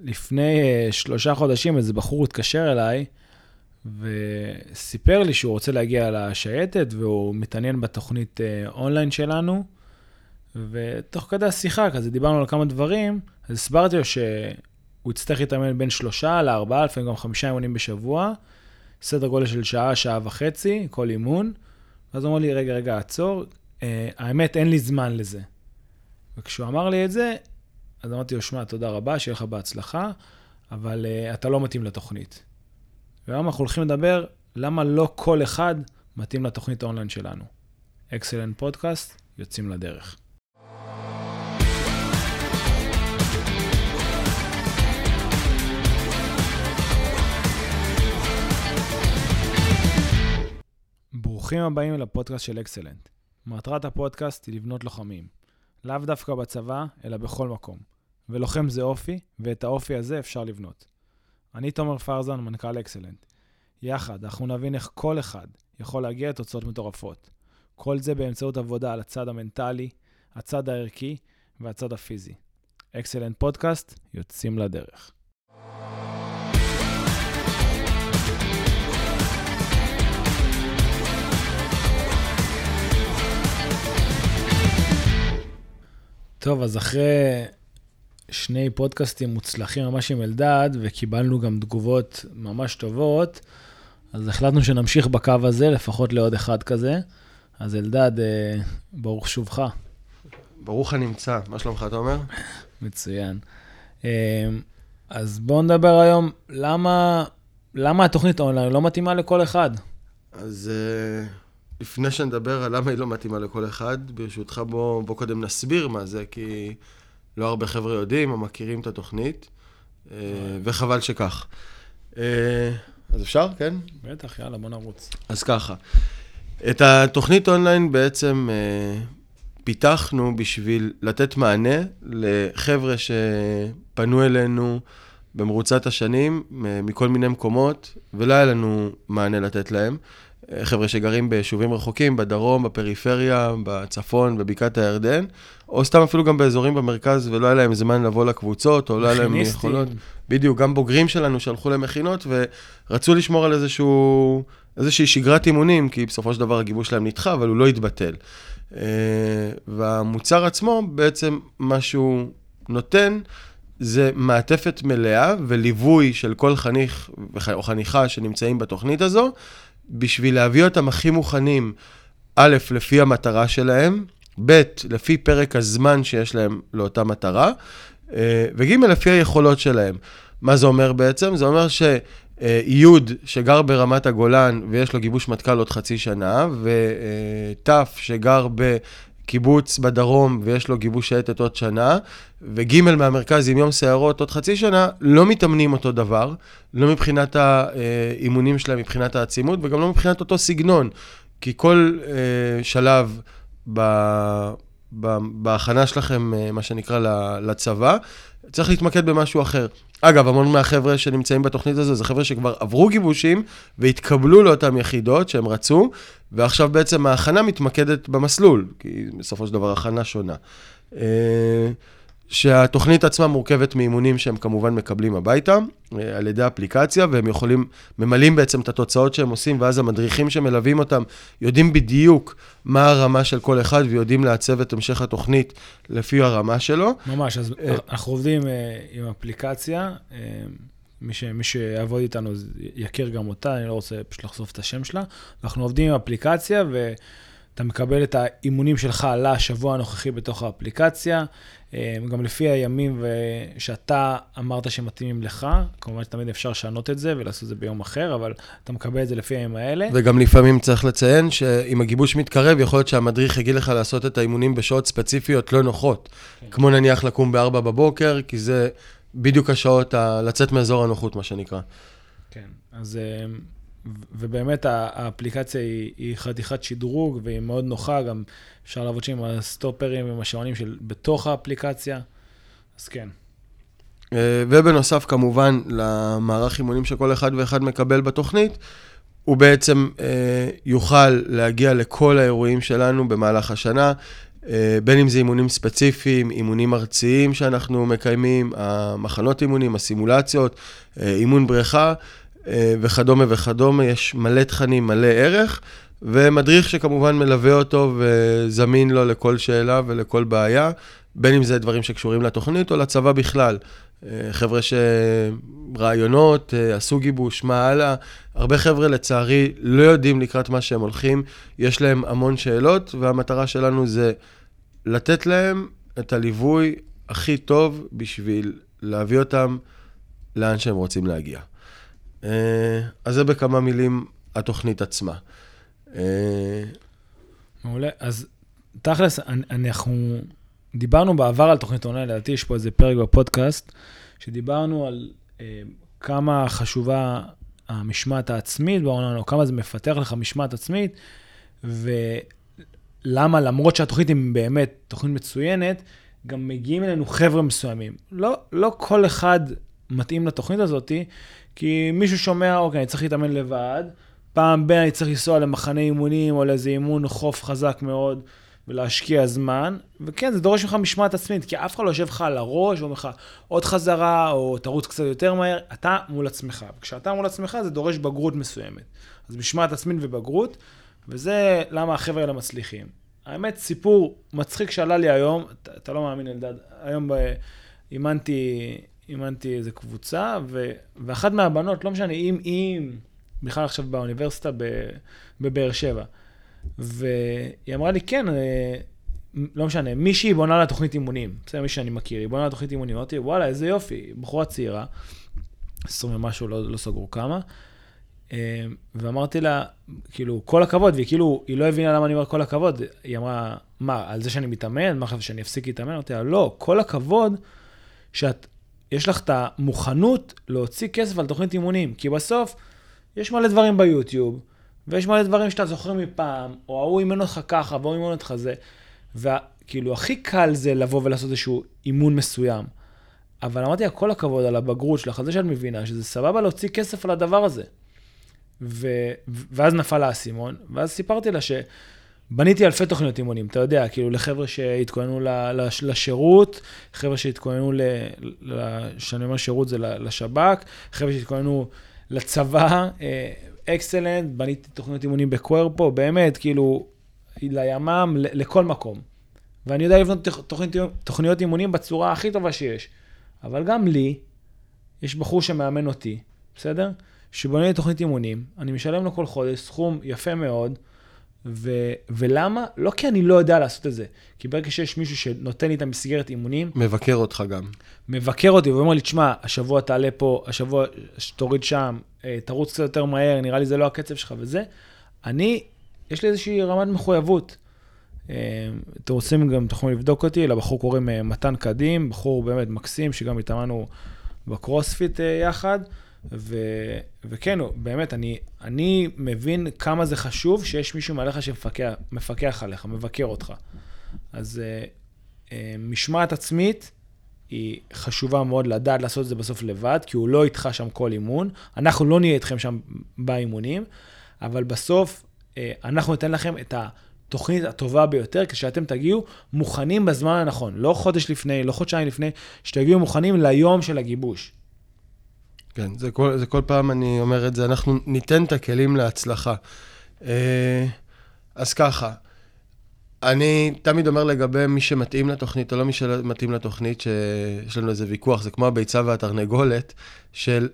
לפני uh, שלושה חודשים איזה בחור התקשר אליי, וסיפר לי שהוא רוצה להגיע לשייטת, והוא מתעניין בתוכנית uh, אונליין שלנו. ותוך כדי השיחה, כזה דיברנו על כמה דברים, אז הסברתי לו שהוא יצטרך להתאמן בין שלושה לארבעה, לפעמים גם חמישה אימונים בשבוע, סדר גודל של שעה, שעה וחצי, כל אימון. ואז הוא אמר לי, רגע, רגע, עצור, uh, האמת, אין לי זמן לזה. וכשהוא אמר לי את זה, אז אמרתי לו, שמע, תודה רבה, שיהיה לך בהצלחה, אבל uh, אתה לא מתאים לתוכנית. והיום אנחנו הולכים לדבר למה לא כל אחד מתאים לתוכנית האונליין שלנו. אקסלנט פודקאסט, יוצאים לדרך. ברוכים הבאים לפודקאסט של אקסלנט. מטרת הפודקאסט היא לבנות לוחמים. לאו דווקא בצבא, אלא בכל מקום. ולוחם זה אופי, ואת האופי הזה אפשר לבנות. אני תומר פרזן, מנכ"ל אקסלנט. יחד, אנחנו נבין איך כל אחד יכול להגיע לתוצאות מטורפות. כל זה באמצעות עבודה על הצד המנטלי, הצד הערכי והצד הפיזי. אקסלנט פודקאסט, יוצאים לדרך. טוב, אז אחרי שני פודקאסטים מוצלחים ממש עם אלדד, וקיבלנו גם תגובות ממש טובות, אז החלטנו שנמשיך בקו הזה, לפחות לעוד אחד כזה. אז אלדד, אה, ברוך שובך. ברוך הנמצא, מה שלומך, אתה אומר? מצוין. אה, אז בואו נדבר היום, למה, למה התוכנית אונליין לא מתאימה לכל אחד? אז אה, לפני שנדבר על למה היא לא מתאימה לכל אחד, ברשותך בוא, בוא קודם נסביר מה זה, כי לא הרבה חבר'ה יודעים או מכירים את התוכנית, אה, וחבל שכך. אה, אז אפשר, כן? בטח, יאללה, בוא נרוץ. אז ככה, את התוכנית אונליין בעצם אה, פיתחנו בשביל לתת מענה לחבר'ה שפנו אלינו במרוצת השנים מכל מיני מקומות, ולא היה לנו מענה לתת להם. חבר'ה שגרים ביישובים רחוקים, בדרום, בפריפריה, בצפון, בבקעת הירדן, או סתם אפילו גם באזורים במרכז, ולא היה להם זמן לבוא לקבוצות, או לא היה להם יכולות. בדיוק, גם בוגרים שלנו שהלכו למכינות, ורצו לשמור על איזשהו, איזושהי שגרת אימונים, כי בסופו של דבר הגיבוש שלהם נדחה, אבל הוא לא התבטל. אה, והמוצר עצמו, בעצם מה שהוא נותן, זה מעטפת מלאה וליווי של כל חניך או חניכה שנמצאים בתוכנית הזו, בשביל להביא אותם הכי מוכנים, א', לפי המטרה שלהם, ב', לפי פרק הזמן שיש להם לאותה מטרה, אה, וג', לפי היכולות שלהם. מה זה אומר בעצם? זה אומר שיוד שגר ברמת הגולן ויש לו גיבוש מטכ"ל עוד חצי שנה, ות' שגר קיבוץ בדרום ויש לו גיבוש שייטת עוד שנה, וג' מהמרכז עם יום סערות עוד חצי שנה, לא מתאמנים אותו דבר, לא מבחינת האימונים שלהם, מבחינת העצימות, וגם לא מבחינת אותו סגנון, כי כל אה, שלב ב... בהכנה שלכם, אה, מה שנקרא, לצבא, צריך להתמקד במשהו אחר. אגב, המון מהחבר'ה שנמצאים בתוכנית הזו, זה חבר'ה שכבר עברו גיבושים והתקבלו לאותן יחידות שהם רצו, ועכשיו בעצם ההכנה מתמקדת במסלול, כי בסופו של דבר הכנה שונה. שהתוכנית עצמה מורכבת מאימונים שהם כמובן מקבלים הביתה, אה, על ידי אפליקציה, והם יכולים, ממלאים בעצם את התוצאות שהם עושים, ואז המדריכים שמלווים אותם יודעים בדיוק מה הרמה של כל אחד, ויודעים לעצב את המשך התוכנית לפי הרמה שלו. ממש, אז אה, אנחנו עובדים אה, עם אפליקציה, מי, ש, מי שיעבוד איתנו יכיר גם אותה, אני לא רוצה פשוט לחשוף את השם שלה. אנחנו עובדים עם אפליקציה, ו... אתה מקבל את האימונים שלך לשבוע הנוכחי בתוך האפליקציה, גם לפי הימים שאתה אמרת שמתאימים לך, כמובן שתמיד אפשר לשנות את זה ולעשות את זה ביום אחר, אבל אתה מקבל את זה לפי הימים האלה. וגם לפעמים צריך לציין שאם הגיבוש מתקרב, יכול להיות שהמדריך יגיד לך לעשות את האימונים בשעות ספציפיות לא נוחות, כן. כמו נניח לקום ב-4 בבוקר, כי זה בדיוק השעות ה- לצאת מאזור הנוחות, מה שנקרא. כן, אז... ובאמת האפליקציה היא, היא חתיכת שדרוג והיא מאוד נוחה, גם אפשר לעבוד שם עם הסטופרים ועם השעונים של בתוך האפליקציה, אז כן. אה, ובנוסף, כמובן, למערך אימונים שכל אחד ואחד מקבל בתוכנית, הוא בעצם אה, יוכל להגיע לכל האירועים שלנו במהלך השנה. אה, בין אם זה אימונים ספציפיים, אימונים ארציים שאנחנו מקיימים, המחנות אימונים, הסימולציות, אימון בריכה וכדומה וכדומה, יש מלא תכנים, מלא ערך, ומדריך שכמובן מלווה אותו וזמין לו לכל שאלה ולכל בעיה, בין אם זה דברים שקשורים לתוכנית או לצבא בכלל. חבר'ה שרעיונות, עשו גיבוש, מה הלאה. הרבה חבר'ה לצערי לא יודעים לקראת מה שהם הולכים, יש להם המון שאלות, והמטרה שלנו זה לתת להם את הליווי הכי טוב בשביל להביא אותם לאן שהם רוצים להגיע. אה, אז זה בכמה מילים התוכנית עצמה. אה, מעולה. אז תכלס, אנחנו דיברנו בעבר על תוכנית אונליין, לדעתי יש פה איזה פרק בפודקאסט, שדיברנו על אה, כמה חשובה המשמעת העצמית באונליין, או כמה זה מפתח לך משמעת עצמית, ולמה למרות שהתוכנית היא באמת תוכנית מצוינת, גם מגיעים אלינו חבר'ה מסוימים. לא, לא כל אחד מתאים לתוכנית הזאת, כי מישהו שומע, אוקיי, אני צריך להתאמן לבד, פעם ב- אני צריך לנסוע למחנה אימונים או לאיזה אימון חוף חזק מאוד. ולהשקיע זמן, וכן, זה דורש ממך משמעת עצמית, כי אף אחד לא יושב לך על הראש ואומר לך עוד חזרה, או תרוץ קצת יותר מהר, אתה מול עצמך. וכשאתה מול עצמך זה דורש בגרות מסוימת. אז משמעת עצמית ובגרות, וזה למה החבר'ה האלה מצליחים. האמת, סיפור מצחיק שעלה לי היום, אתה, אתה לא מאמין, אלדד, היום אימנתי, אימנתי איזה קבוצה, ו, ואחת מהבנות, לא משנה, אם, אם, בכלל עכשיו באוניברסיטה בבאר שבע, והיא אמרה לי, כן, אה, לא משנה, מישהי בונה לה תוכנית אימונים, בסדר, מישהי שאני מכיר, היא בונה לה תוכנית אימונים, אמרתי, וואלה, איזה יופי, בחורה צעירה, 20 ומשהו, לא, לא סגרו כמה, אה, ואמרתי לה, כאילו, כל הכבוד, והיא כאילו, היא לא הבינה למה אני אומר כל הכבוד, היא אמרה, מה, על זה שאני מתאמן? מה חשבת, שאני אפסיק להתאמן? אמרתי לה, לא, כל הכבוד שאת, יש לך את המוכנות להוציא כסף על תוכנית אימונים, כי בסוף, יש מלא דברים ביוטיוב, ויש מלא דברים שאתה זוכר מפעם, או ההוא אימן אותך ככה, והוא אימן אותך זה. וכאילו, הכי קל זה לבוא ולעשות איזשהו אימון מסוים. אבל אמרתי לה, כל הכבוד על הבגרות שלך, על זה שאת מבינה שזה סבבה להוציא כסף על הדבר הזה. ו... ואז נפל האסימון, ואז סיפרתי לה שבניתי אלפי תוכניות אימונים, אתה יודע, כאילו לחבר'ה שהתכוננו לשירות, חבר'ה שהתכוננו. כשאני אומר שירות זה לשב"כ, חבר'ה שהתכוננו לצבא, אה, אקסלנט, בניתי תוכניות אימונים בקוורפו, באמת, כאילו, לימ"מ, לכל מקום. ואני יודע לבנות תוכנית, תוכניות אימונים בצורה הכי טובה שיש. אבל גם לי, יש בחור שמאמן אותי, בסדר? שבונה לי תוכנית אימונים, אני משלם לו כל חודש סכום יפה מאוד, ו- ולמה? לא כי אני לא יודע לעשות את זה, כי ברגע שיש מישהו שנותן לי את המסגרת אימונים... מבקר אותך גם. מבקר אותי ואומר לי, תשמע, השבוע תעלה פה, השבוע תוריד שם, אה, תרוץ קצת יותר מהר, נראה לי זה לא הקצב שלך וזה. אני, יש לי איזושהי רמת מחויבות. אה, אתם רוצים גם, אתם יכולים לבדוק אותי, לבחור קוראים אה, מתן קדים, בחור באמת מקסים, שגם התאמנו בקרוספיט יחד. ו, וכן, באמת, אני, אני מבין כמה זה חשוב שיש מישהו מעליך שמפקח עליך, מבקר אותך. אז uh, uh, משמעת עצמית היא חשובה מאוד לדעת לעשות את זה בסוף לבד, כי הוא לא איתך שם כל אימון. אנחנו לא נהיה איתכם שם באימונים, אבל בסוף uh, אנחנו ניתן לכם את התוכנית הטובה ביותר, כשאתם תגיעו מוכנים בזמן הנכון. לא חודש לפני, לא חודשיים לפני, שתגיעו מוכנים ליום של הגיבוש. כן, זה כל, זה כל פעם אני אומר את זה, אנחנו ניתן את הכלים להצלחה. אה, אז ככה, אני תמיד אומר לגבי מי שמתאים לתוכנית או לא מי שמתאים לתוכנית, שיש לנו איזה ויכוח, זה כמו הביצה והתרנגולת, של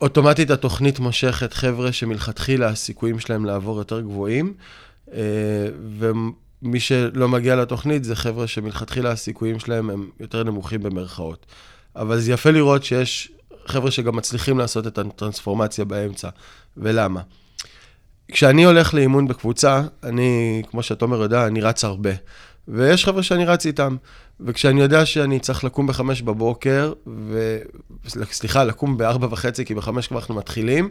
אוטומטית התוכנית מושכת חבר'ה שמלכתחילה הסיכויים שלהם לעבור יותר גבוהים, אה, ומי שלא מגיע לתוכנית זה חבר'ה שמלכתחילה הסיכויים שלהם הם יותר נמוכים במרכאות. אבל זה יפה לראות שיש חבר'ה שגם מצליחים לעשות את הטרנספורמציה באמצע. ולמה? כשאני הולך לאימון בקבוצה, אני, כמו שתומר יודע, אני רץ הרבה. ויש חבר'ה שאני רץ איתם. וכשאני יודע שאני צריך לקום בחמש בבוקר, ו... סליחה, לקום בארבע וחצי, כי בחמש כבר אנחנו מתחילים,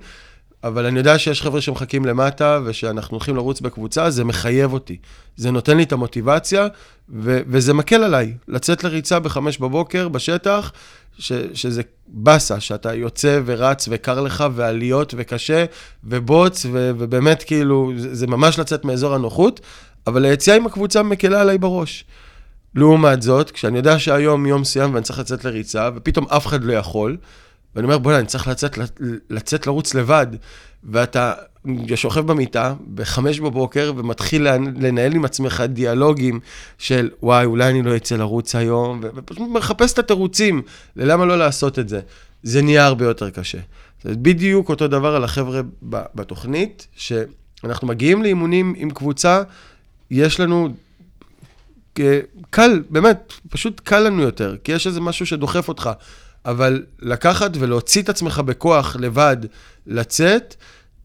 אבל אני יודע שיש חבר'ה שמחכים למטה, ושאנחנו הולכים לרוץ בקבוצה, זה מחייב אותי. זה נותן לי את המוטיבציה, ו- וזה מקל עליי. לצאת לריצה בחמש בבוקר, בשטח, ש- שזה באסה, שאתה יוצא ורץ וקר לך, ועליות וקשה, ובוץ, ו- ובאמת כאילו, זה, זה ממש לצאת מאזור הנוחות, אבל היציאה עם הקבוצה מקלה עליי בראש. לעומת זאת, כשאני יודע שהיום יום מסוים ואני צריך לצאת לריצה, ופתאום אף אחד לא יכול, ואני אומר, בוא'נה, אני צריך לצאת, לצאת לרוץ לבד, ואתה שוכב במיטה בחמש בבוקר ומתחיל לנהל עם עצמך דיאלוגים של, וואי, אולי אני לא אצא לרוץ היום, ופשוט מחפש את התירוצים ללמה לא לעשות את זה. זה נהיה הרבה יותר קשה. זה בדיוק אותו דבר על החבר'ה בתוכנית, שאנחנו מגיעים לאימונים עם קבוצה, יש לנו קל, באמת, פשוט קל לנו יותר, כי יש איזה משהו שדוחף אותך. אבל לקחת ולהוציא את עצמך בכוח לבד, לצאת,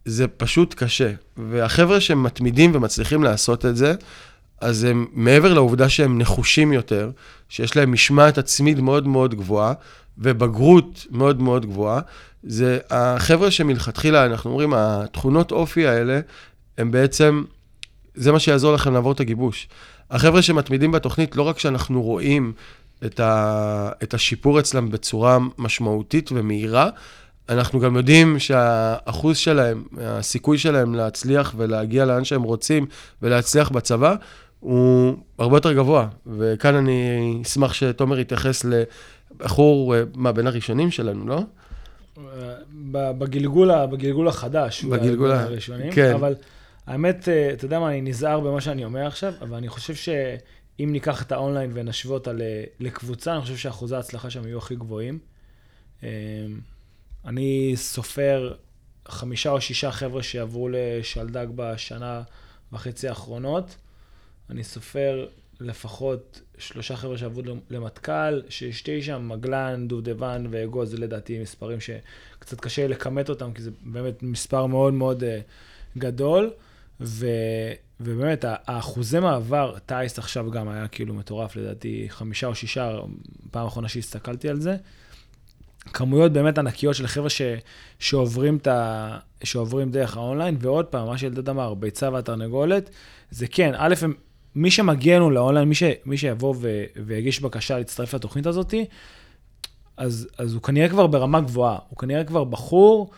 זה פשוט קשה. והחבר'ה שמתמידים ומצליחים לעשות את זה, אז הם, מעבר לעובדה שהם נחושים יותר, שיש להם משמעת עצמית מאוד מאוד גבוהה, ובגרות מאוד מאוד גבוהה, זה החבר'ה שמלכתחילה, אנחנו אומרים, התכונות אופי האלה, הם בעצם, זה מה שיעזור לכם לעבור את הגיבוש. החבר'ה שמתמידים בתוכנית, לא רק שאנחנו רואים את, ה, את השיפור אצלם בצורה משמעותית ומהירה, אנחנו גם יודעים שהאחוז שלהם, הסיכוי שלהם להצליח ולהגיע לאן שהם רוצים ולהצליח בצבא, הוא הרבה יותר גבוה. וכאן אני אשמח שתומר יתייחס לבחור, מה, בין הראשונים שלנו, לא? בגלגול, בגלגול החדש. בגלגול הראשונים, כן. אבל האמת, אתה יודע מה, אני נזהר במה שאני אומר עכשיו, אבל אני חושב שאם ניקח את האונליין ונשווה אותה לקבוצה, אני חושב שאחוזי ההצלחה שם יהיו הכי גבוהים. אמ, אני סופר חמישה או שישה חבר'ה שעברו לשלדג בשנה וחצי האחרונות. אני סופר לפחות שלושה חבר'ה שעברו למטכ"ל, שאשתי שם, מגלן, דובדבן ואגוז, זה לדעתי מספרים שקצת קשה לכמת אותם, כי זה באמת מספר מאוד מאוד uh, גדול. ו, ובאמת, האחוזי מעבר, טייס עכשיו גם היה כאילו מטורף, לדעתי חמישה או שישה, פעם אחרונה שהסתכלתי על זה. כמויות באמת ענקיות של חבר'ה ש, שעוברים, ה, שעוברים דרך האונליין, ועוד פעם, מה שאלדד אמר, ביצה והתרנגולת, זה כן, א', הם, מי שמגיע לנו לאונליין, מי, ש, מי שיבוא ו, ויגיש בקשה להצטרף לתוכנית הזאת, אז, אז הוא כנראה כבר ברמה גבוהה, הוא כנראה כבר בחור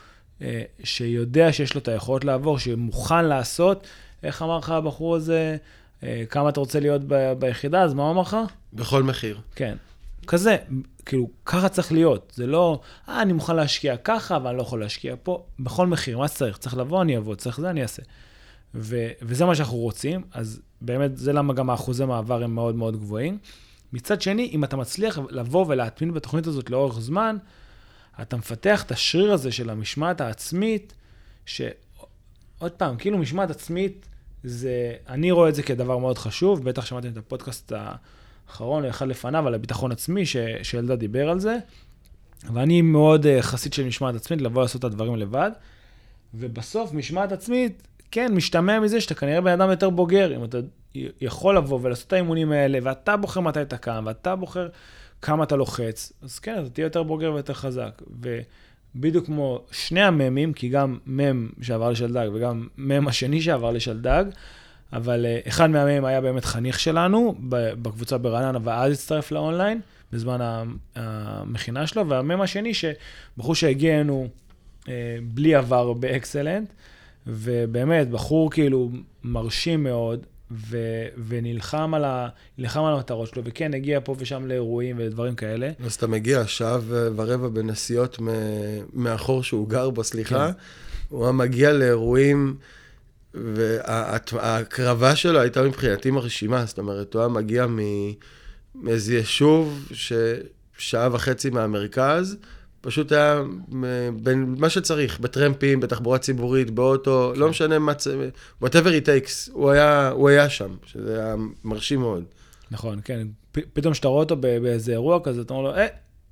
שיודע שיש לו את היכולת לעבור, שמוכן לעשות. איך אמר לך הבחור הזה, אה, כמה אתה רוצה להיות ב, ביחידה, אז מה הוא אמר לך? בכל מחיר. כן. כזה, כאילו, ככה צריך להיות. זה לא, אה, אני מוכן להשקיע ככה, אבל אני לא יכול להשקיע פה. בכל מחיר, מה שצריך? צריך לבוא, אני אבוא, צריך זה, אני אעשה. ו, וזה מה שאנחנו רוצים, אז באמת, זה למה גם האחוזי מעבר הם מאוד מאוד גבוהים. מצד שני, אם אתה מצליח לבוא ולהטמין בתוכנית הזאת לאורך זמן, אתה מפתח את השריר הזה של המשמעת העצמית, שעוד פעם, כאילו משמעת עצמית, זה, אני רואה את זה כדבר מאוד חשוב, בטח שמעתם את הפודקאסט האחרון, אחד לפניו, על הביטחון עצמי, ש, שילדה דיבר על זה. ואני מאוד uh, חסיד של משמעת עצמית, לבוא לעשות את הדברים לבד. ובסוף, משמעת עצמית, כן, משתמע מזה שאתה כנראה בן אדם יותר בוגר. אם אתה יכול לבוא ולעשות את האימונים האלה, ואתה בוחר מתי אתה קם, ואתה בוחר כמה אתה לוחץ, אז כן, אתה תהיה יותר בוגר ויותר חזק. ובדיוק כמו שני הממים, כי גם מם שעבר לשלדג וגם מם השני שעבר לשלדג, אבל אה, אחד מהמם היה באמת חניך שלנו בקבוצה ברעננה, ואז הצטרף לאונליין, בזמן המכינה שלו, והמם השני, שבחור שהגיע אלינו אה, בלי עבר באקסלנט, ובאמת, בחור כאילו מרשים מאוד, ו- ונלחם על, ה- על המטרות שלו, וכן, הגיע פה ושם לאירועים ודברים כאלה. אז אתה מגיע שעה ורבע בנסיעות מאחור שהוא גר בו, סליחה. כן. הוא היה מגיע לאירועים, וההקרבה שלו הייתה מבחינתי מרשימה. זאת אומרת, הוא היה מגיע מאיזה יישוב ששעה וחצי מהמרכז, פשוט היה בין מה שצריך, בטרמפים, בתחבורה ציבורית, באוטו, כן. לא משנה מה, whatever it takes, הוא היה, הוא היה שם, שזה היה מרשים מאוד. נכון, כן. פ, פתאום כשאתה רואה אותו באיזה אירוע כזה, אתה אומר לו, אה,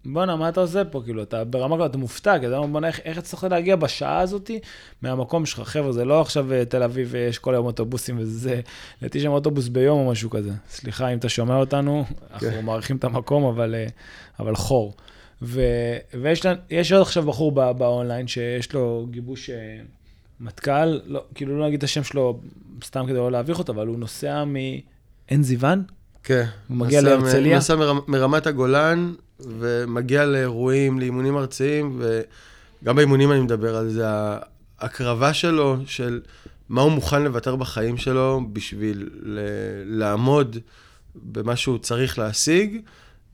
בואנה, מה אתה עושה פה? כאילו, אתה ברמה כזאת, אתה מופתע, כי אתה אומר, בואנה, איך, איך הצלחת להגיע בשעה הזאת מהמקום שלך? חבר'ה, זה לא עכשיו אה, תל אביב ויש כל היום אוטובוסים וזה, לדעתי שם אוטובוס ביום או משהו כזה. סליחה אם אתה שומע אותנו, אנחנו כן. מעריכים את המקום, אבל, אה, אבל חור. ו, ויש עוד עכשיו בחור בא, באונליין שיש לו גיבוש אה, מטכ"ל, לא, כאילו לא נגיד את השם שלו סתם כדי לא להביך אותו, אבל הוא נוסע מעין זיוון. כן. הוא מגיע להרצליה. הוא נוסע מרמת, מרמת הגולן ומגיע לאירועים, לאימונים ארציים, וגם באימונים אני מדבר על זה, ההקרבה שלו, של מה הוא מוכן לוותר בחיים שלו בשביל לעמוד במה שהוא צריך להשיג,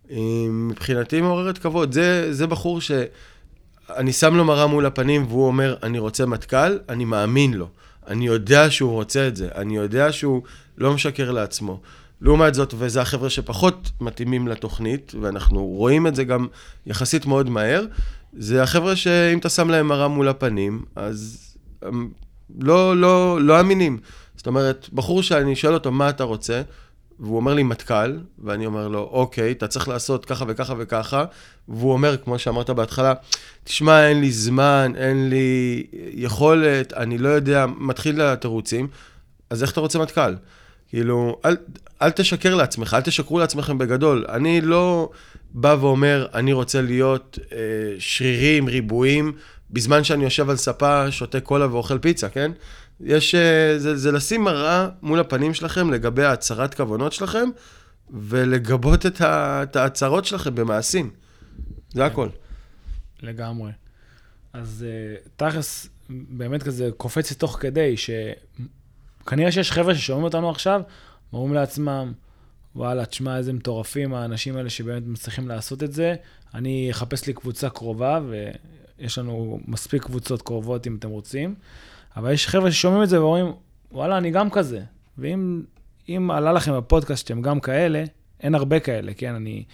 היא מבחינתי מעוררת כבוד. זה, זה בחור שאני שם לו מראה מול הפנים והוא אומר, אני רוצה מטכ"ל, אני מאמין לו. אני יודע שהוא רוצה את זה, אני יודע שהוא לא משקר לעצמו. לעומת זאת, וזה החבר'ה שפחות מתאימים לתוכנית, ואנחנו רואים את זה גם יחסית מאוד מהר, זה החבר'ה שאם אתה שם להם מראה מול הפנים, אז הם לא, לא, לא אמינים. זאת אומרת, בחור שאני שואל אותו, מה אתה רוצה? והוא אומר לי מטכ"ל, ואני אומר לו, אוקיי, אתה צריך לעשות ככה וככה וככה, והוא אומר, כמו שאמרת בהתחלה, תשמע, אין לי זמן, אין לי יכולת, אני לא יודע, מתחיל התירוצים, אז איך אתה רוצה מטכ"ל? כאילו, אל, אל תשקר לעצמך, אל תשקרו לעצמכם בגדול. אני לא בא ואומר, אני רוצה להיות אה, שרירים, ריבועים, בזמן שאני יושב על ספה, שותה קולה ואוכל פיצה, כן? יש, אה, זה, זה לשים מראה מול הפנים שלכם לגבי ההצהרת כוונות שלכם, ולגבות את, ה, את ההצהרות שלכם במעשים. זה הכל. לגמרי. אז אה, תכלס, באמת כזה קופץ לי תוך כדי, שכנראה שיש חבר'ה ששומעים אותנו עכשיו, אומרים לעצמם, וואלה, תשמע, איזה מטורפים האנשים האלה שבאמת מצליחים לעשות את זה. אני אחפש לי קבוצה קרובה, ויש לנו מספיק קבוצות קרובות אם אתם רוצים. אבל יש חבר'ה ששומעים את זה ואומרים, וואלה, אני גם כזה. ואם עלה לכם בפודקאסט שאתם גם כאלה, אין הרבה כאלה, כן? אני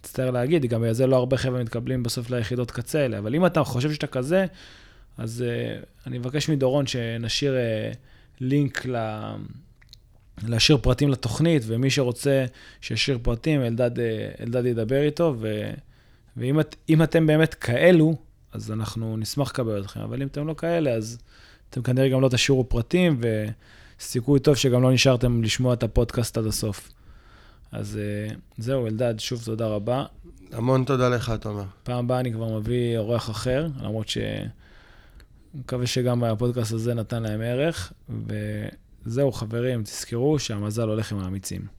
מצטער להגיד, גם בגלל זה לא הרבה חבר'ה מתקבלים בסוף ליחידות קצה האלה. אבל אם אתה חושב שאתה כזה, אז uh, אני מבקש מדורון שנשאיר uh, לינק ל... להשאיר פרטים לתוכנית, ומי שרוצה שישאיר פרטים, אלדד, אה, אלדד ידבר איתו, ו, ואם את, אתם באמת כאלו, אז אנחנו נשמח לקבל אתכם, אבל אם אתם לא כאלה, אז אתם כנראה גם לא תשאירו פרטים, וסיכוי טוב שגם לא נשארתם לשמוע את הפודקאסט עד הסוף. אז אה, זהו, אלדד, שוב תודה רבה. המון תודה לך, תומר. פעם הבאה אני כבר מביא אורח אחר, למרות ש... מקווה שגם הפודקאסט הזה נתן להם ערך, וזהו, חברים, תזכרו שהמזל הולך עם האמיצים.